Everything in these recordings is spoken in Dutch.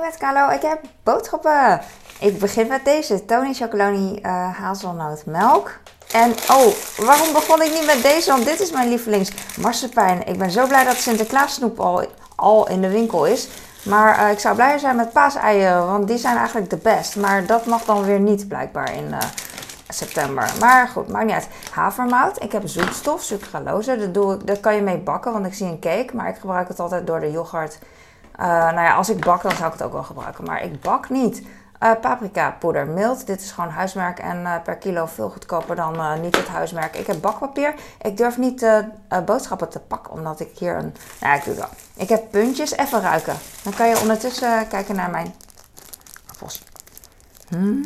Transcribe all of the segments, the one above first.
Met Carlo, ik heb boodschappen. Ik begin met deze Tony Chocoloni uh, hazelnootmelk. En oh, waarom begon ik niet met deze? Want dit is mijn lievelings marsepein. Ik ben zo blij dat Sinterklaas snoep al, al in de winkel is. Maar uh, ik zou blijer zijn met paaseieren, want die zijn eigenlijk de best. Maar dat mag dan weer niet blijkbaar in uh, september. Maar goed, maakt niet uit. Havermout. Ik heb zoetstof, sucralose. Dat, doe ik, dat kan je mee bakken, want ik zie een cake. Maar ik gebruik het altijd door de yoghurt. Uh, nou ja, als ik bak, dan zou ik het ook wel gebruiken. Maar ik bak niet. Uh, paprika poeder mild. Dit is gewoon huismerk en uh, per kilo veel goedkoper dan niet het huismerk. Ik heb bakpapier. Ik durf niet boodschappen te pakken omdat ik hier een. Nou, ik doe dat. Ik heb puntjes. Even ruiken. Dan kan je ondertussen kijken naar mijn appels. Hmm.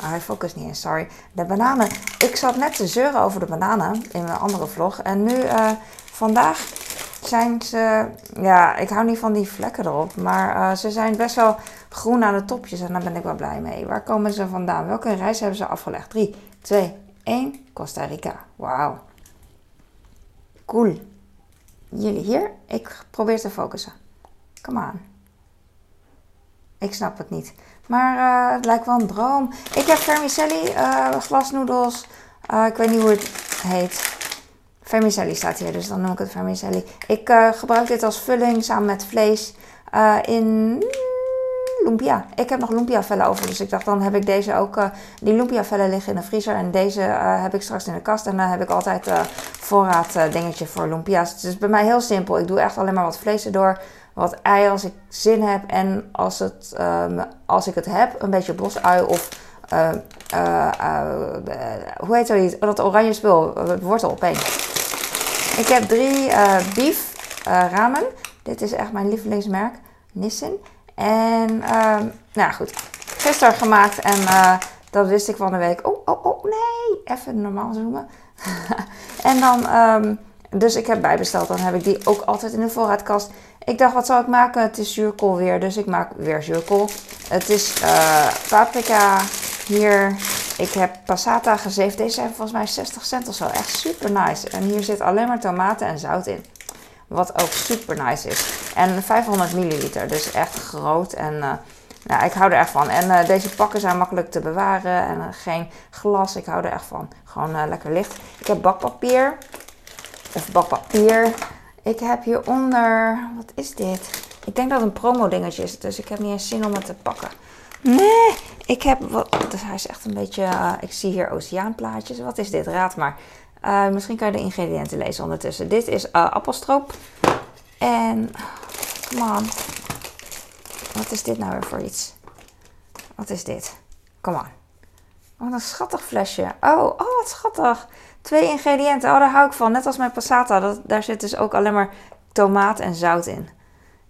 Oh, hij focust niet eens, sorry. De bananen. Ik zat net te zeuren over de bananen in mijn andere vlog. En nu, vandaag zijn ze, ja, ik hou niet van die vlekken erop, maar uh, ze zijn best wel groen aan de topjes en daar ben ik wel blij mee. Waar komen ze vandaan? Welke reis hebben ze afgelegd? 3, 2, 1, Costa Rica. Wauw. Cool. Jullie hier? Ik probeer te focussen. Come on. Ik snap het niet. Maar uh, het lijkt wel een droom. Ik heb vermicelli, uh, glasnoedels. ik weet niet hoe het heet. Vermicelli staat hier, dus dan noem ik het vermicelli. Ik uh, gebruik dit als vulling samen met vlees uh, in lumpia. Ik heb nog lumpia vellen over, dus ik dacht dan heb ik deze ook. Uh, die lumpia vellen liggen in de vriezer en deze heb ik straks in de kast. En dan heb ik altijd voorraad dingetje voor lumpia's. Het is bij mij heel simpel. Ik doe echt alleen maar wat vlees erdoor, wat ei als ik zin heb. En als, het, um, als ik het heb, een beetje bosui of... hoe heet dat? Dat oranje spul, wortel opeens. Ik heb drie uh, beef uh, ramen. Dit is echt mijn lievelingsmerk. Nissin. En uh, nou goed, gisteren gemaakt en uh, dat wist ik van de week. Oh, oh, oh, nee. Even normaal zoomen. en dan, um, dus ik heb bijbesteld. Dan heb ik die ook altijd in de voorraadkast. Ik dacht, wat zal ik maken? Het is zuurkool weer, dus ik maak weer zuurkool. Het is paprika hier ik heb passata gezeefd. Deze zijn volgens mij 60 cent of zo. Echt super nice. En hier zit alleen maar tomaten en zout in. Wat ook super nice is. En 500 milliliter. Dus echt groot. En uh, nou, ik hou er echt van. En uh, deze pakken zijn makkelijk te bewaren. En uh, geen glas. Ik hou er echt van. Gewoon lekker licht. Ik heb bakpapier. Of bakpapier. Ik heb hieronder. Wat is dit? Ik denk dat het een promo dingetje is. Dus ik heb niet eens zin om het te pakken. Nee, ik heb wat. Dus hij is echt een beetje. Uh, ik zie hier oceaanplaatjes. Wat is dit? Raad maar. Uh, misschien kan je de ingrediënten lezen ondertussen. Dit is uh, appelstroop. En. Come on. Wat is dit nou weer voor iets? Wat is dit? Come on. Wat een schattig flesje. Oh, oh, wat schattig. Twee ingrediënten. Oh, daar hou ik van. Net als mijn passata. Daar zit dus ook alleen maar tomaat en zout in.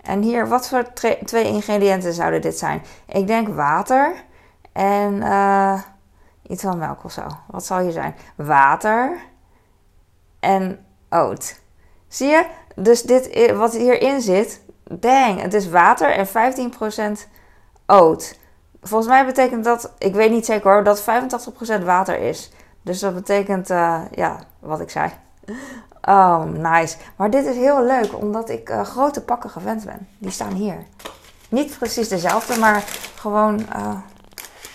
En hier, wat voor twee ingrediënten zouden dit zijn? Ik denk water en uh, iets van melk of zo. Wat zal hier zijn? Water en oat. Zie je? Dus dit, wat hierin zit, dang, het is water en 15% oat. Volgens mij betekent dat, ik weet niet zeker hoor, dat 85% water is. Dus dat betekent, uh, ja, wat ik zei. Oh, nice. Maar dit is heel leuk, omdat ik uh, grote pakken gewend ben. Die staan hier. Niet precies dezelfde, maar gewoon... Uh,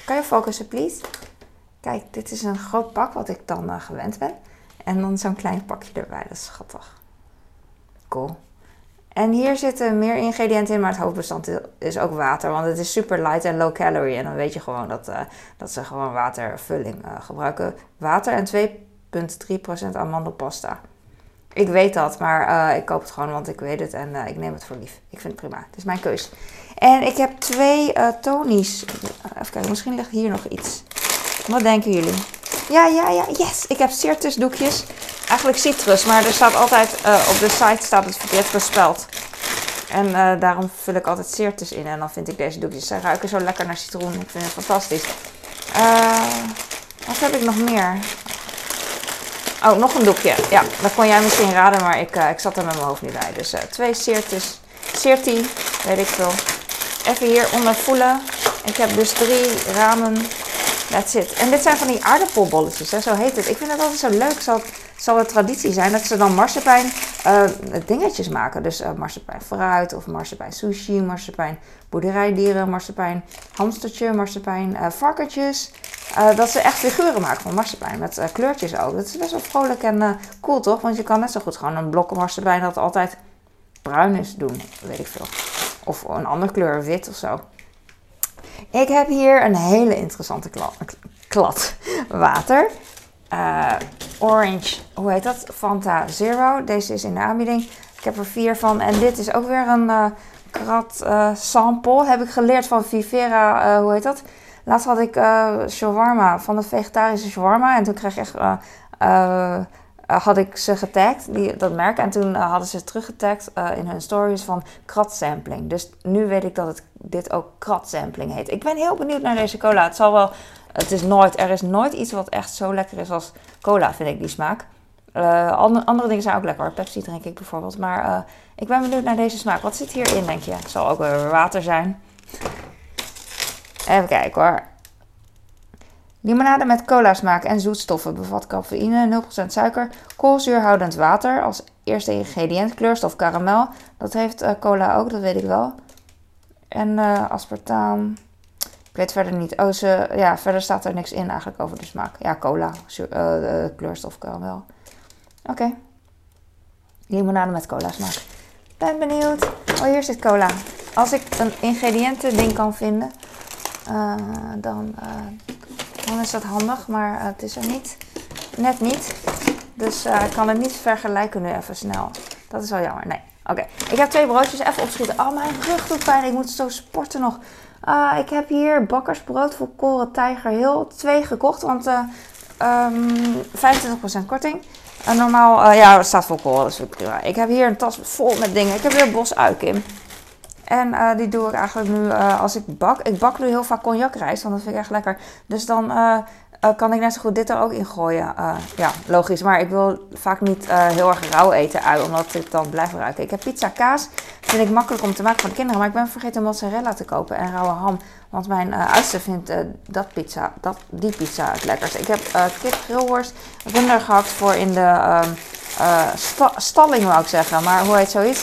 kan je focussen, please? Kijk, dit is een groot pak wat ik dan uh, gewend ben. En dan zo'n klein pakje erbij. Dat is schattig. Cool. En hier zitten meer ingrediënten in, maar het hoofdbestand is ook water. Want het is super light en low calorie. En dan weet je gewoon dat, dat ze gewoon watervulling gebruiken. Water en 2,3% amandelpasta. Ik weet dat, maar uh, ik koop het gewoon, want ik weet het en uh, ik neem het voor lief. Ik vind het prima. Het is mijn keus. En ik heb twee uh, Tony's. even kijken, misschien ligt hier nog iets. Wat denken jullie? Ja, ja, ja, yes. Ik heb Cirtus doekjes. Eigenlijk citrus, maar er staat altijd op de site staat het verkeerd gespeld. En daarom vul ik altijd Cirtus in. En dan vind ik deze doekjes. Ze ruiken zo lekker naar citroen. Ik vind het fantastisch. wat heb ik nog meer? Oh, nog een doekje. Ja, dat kon jij misschien raden, maar ik, uh, ik zat er met mijn hoofd niet bij. Dus uh, twee Cirtis, Cirti, weet ik veel. Even hieronder voelen. Ik heb dus drie ramen. That's it. En dit zijn van die aardappelbolletjes, hè, zo heet het. Ik vind het altijd zo leuk. Zal, zal het traditie zijn dat ze dan marsepein uh, dingetjes maken. Dus uh, marsepein fruit of marsepein sushi, marsepein boerderijdieren, marsepein hamstertje, marsepein uh, varkentjes. dat ze echt figuren maken van marsepein met kleurtjes ook. Dat is best wel vrolijk en cool toch? Want je kan net zo goed gewoon een blok marsepein dat altijd bruin is doen, weet ik veel. Of een andere kleur, wit of zo. Ik heb hier een hele interessante klad, water. Uh, orange, hoe heet dat? Fanta Zero. Deze is in de aanbieding. Ik heb er vier van. En dit is ook weer een uh, krat uh, sample. Heb ik geleerd van Vivera, hoe heet dat? Laatst had ik shawarma, van de vegetarische shawarma. En toen kreeg ik echt had ik ze getagd, die, dat merk. En toen uh, hadden ze teruggetagd uh, in hun stories van kratsampling. Dus nu weet ik dat het, dit ook kratsampling heet. Ik ben heel benieuwd naar deze cola. Het zal wel... Het is nooit, er is nooit iets wat echt zo lekker is als cola, vind ik, die smaak. Andere, dingen zijn ook lekker. Pepsi drink ik bijvoorbeeld. Maar ik ben benieuwd naar deze smaak. Wat zit hierin, denk je? Het zal ook weer water zijn. Even kijken hoor. Limonade met cola smaak en zoetstoffen bevat cafeïne, 0% suiker, koolzuurhoudend water als eerste ingrediënt, kleurstof karamel. Dat heeft uh, cola ook, dat weet ik wel. En uh, aspartaam. Ik weet verder niet. Oh, ze, ja, verder staat er niks in eigenlijk over de smaak. Ja, cola, uh, kleurstof karamel. Oké. Limonade met cola smaak. Ben benieuwd. Oh, hier zit cola. Als ik een ingrediënten ding kan vinden, dan is dat handig, maar uh, het is er niet. Net niet. Dus uh, ik kan het niet vergelijken nu even snel. Dat is wel jammer. Nee. Oké. Ik heb twee broodjes even opschieten. Oh, mijn rug doet pijn. Ik moet zo sporten nog. Uh, ik heb hier bakkersbrood volkoren tijger heel twee gekocht. Want um, ehm, 25% korting. En normaal, ja, het staat volkoren. Dus ik heb hier een tas vol met dingen. Ik heb weer bos Kim. En uh, die doe ik eigenlijk nu uh, als ik bak. Ik bak nu heel vaak cognacrijst, want dat vind ik echt lekker. Dus dan uh, kan ik net zo goed dit er ook in gooien. ja, logisch. Maar ik wil vaak niet heel erg rauw eten uit, omdat ik dan blijf ruiken. Ik heb pizza kaas. Vind ik makkelijk om te maken voor de kinderen. Maar ik ben vergeten mozzarella te kopen en rauwe ham. Want mijn oudste vindt dat pizza, dat, die pizza het lekkerst. Ik heb kip grillworst, runder gehakt voor in de um, sta stalling, wou ik zeggen. Maar hoe heet zoiets?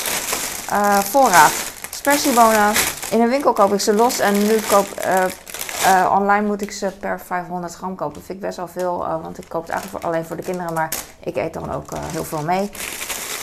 voorraad. Spersiebonen. In een winkel koop ik ze los en nu koop uh, online moet ik ze per 500 gram kopen. Dat vind ik best wel veel, uh, want ik koop het eigenlijk voor, alleen voor de kinderen, maar ik eet dan ook heel veel mee.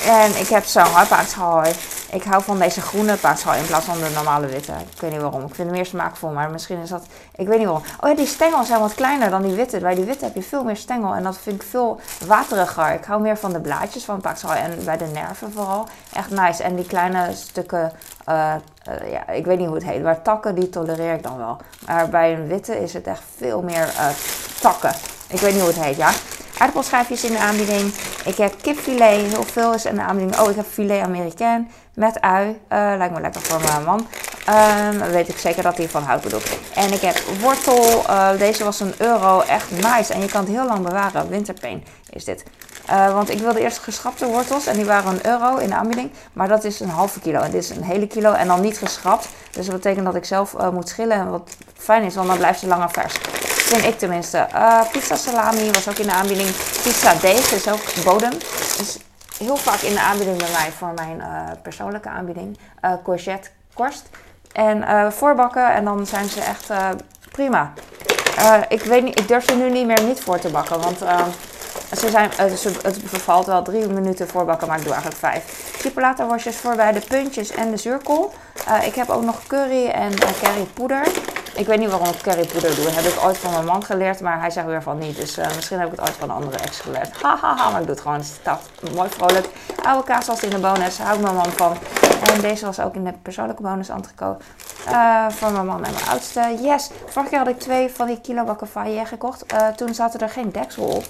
En ik heb zo'n hardpaardshoi. Ik hou van deze groene paardshoi in plaats van de normale witte. Ik weet niet waarom. Ik vind hem meer smaakvol, maar misschien is dat... Ik weet niet waarom. Oh ja, die stengels zijn wat kleiner dan die witte. Bij die witte heb je veel meer stengel en dat vind ik veel wateriger. Ik hou meer van de blaadjes van paardshoi en bij de nerven vooral. Echt nice. En die kleine stukken, uh, uh, ja, ik weet niet hoe het heet, maar takken die tolereer ik dan wel. Maar bij een witte is het echt veel meer uh, takken. Ik weet niet hoe het heet, ja aardappelschijfjes in de aanbieding. Ik heb kipfilet, heel veel is in de aanbieding. Oh, ik heb filet américain met ui. Uh, lijkt me lekker voor mijn man. Um, weet ik zeker dat hij van houdt bedoel. En ik heb wortel. Uh, deze was een euro. Echt nice. En je kan het heel lang bewaren. Winterpeen is dit. Uh, want ik wilde eerst geschrapte wortels en die waren een euro in de aanbieding. Maar dat is een halve kilo en dit is een hele kilo en dan niet geschrapt. Dus dat betekent dat ik zelf moet schillen. En wat fijn is, want dan blijft ze langer vers. Vind ik tenminste. Uh, pizza salami was ook in de aanbieding. Pizza deeg is ook bodem. Is heel vaak in de aanbieding bij mij voor mijn persoonlijke aanbieding. courgette korst. En voorbakken en dan zijn ze echt prima. ik, weet niet, ik durf ze nu niet meer niet voor te bakken, want ze zijn, het vervalt wel drie minuten voorbakken, maar ik doe eigenlijk vijf. Chipolata worstjes voor bij de puntjes en de zuurkool. Uh, ik heb ook nog curry en uh, currypoeder. Ik weet niet waarom ik currypoeder doe. Heb ik ooit van mijn man geleerd, maar hij zegt weer van niet. Dus uh, misschien heb ik het ooit van een andere ex geleerd. Hahaha, maar ik doe het gewoon. Het staat mooi vrolijk. Oude kaas was in de bonus. Hou ik mijn man van. En deze was ook in de persoonlijke bonus. Uh, voor mijn man en mijn oudste. Yes! Vorige keer had ik twee van die kilobakken faillet gekocht. Uh, toen zaten er geen deksel op.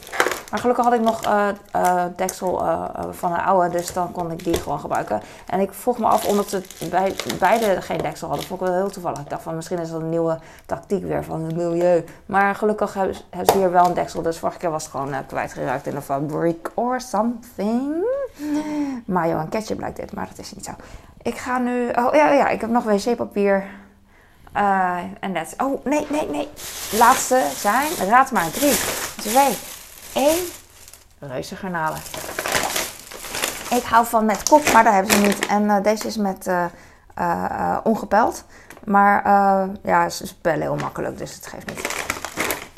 Maar gelukkig had ik nog uh, deksel van een oude, dus dan kon ik die gewoon gebruiken. En ik vroeg me af, omdat ze bij, beide geen deksel hadden, vond ik wel heel toevallig. Ik dacht van misschien is dat een nieuwe tactiek weer van het milieu. Maar gelukkig hebben, ze hier wel een deksel, dus vorige keer was het gewoon kwijtgeraakt in de fabriek or something. Mayo en ketchup blijkt dit, maar dat is niet zo. Ik ga nu. Oh ja, ja ik heb nog wc-papier. Uh, en dat. Oh nee, nee, nee. Laatste zijn. Raad maar. 3, 2, 1. Reuze garnalen. Ik hou van met kop, maar dat hebben ze niet. En deze is met ongepeld. Maar ja, ze spellen heel makkelijk, dus het geeft niet.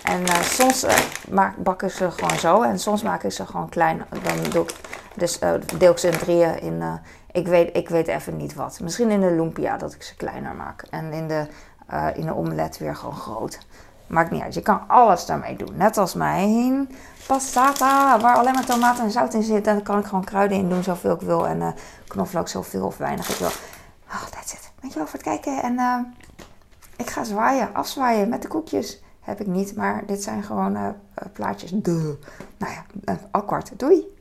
En soms maak, bak ik ze gewoon zo. En soms maak ik ze gewoon klein. Dan doe ik, dus deel ik ze in drieën in ik weet, ik weet even niet wat. Misschien in de lumpia dat ik ze kleiner maak. En in de, uh, in de omelet weer gewoon groot. Maakt niet uit. Je kan alles daarmee doen. Net als mijn passata, waar alleen maar tomaten en zout in zit. Dan kan ik gewoon kruiden in doen zoveel ik wil. En uh, knoflook zoveel of weinig ik wil. Oh, that's it. Dankjewel voor het kijken. En uh, ik ga zwaaien, afzwaaien met de koekjes. Heb ik niet, maar dit zijn gewoon plaatjes. Duh. Nou ja, uh, kwart. Doei!